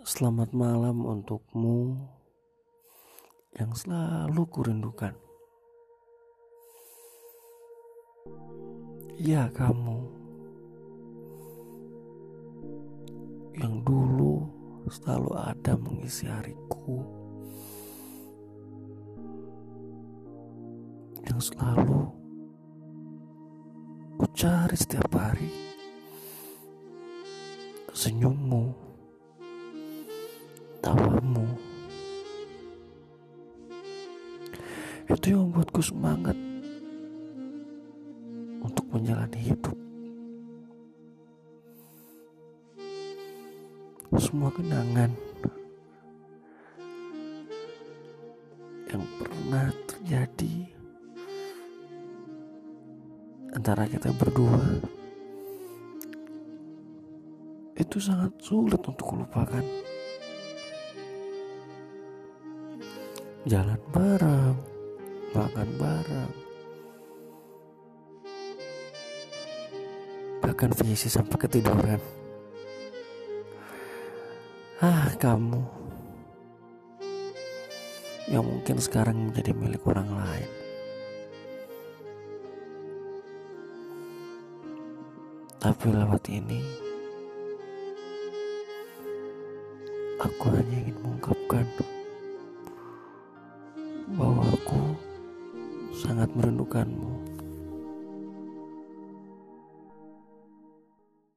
Selamat malam untukmu yang selalu kurindukan. Ya kamu yang dulu selalu ada mengisi hariku. Yang selalu ku cari setiap hari senyummu tawamu itu yang membuatku semangat untuk menjalani hidup semua kenangan yang pernah terjadi antara kita berdua itu sangat sulit untuk kulupakan. Jalan bareng, makan bareng, bahkan visi sampai ketiduran. Ah, kamu yang mungkin sekarang menjadi milik orang lain. Tapi lewat ini, aku hanya ingin mengungkapkan sangat merindukanmu.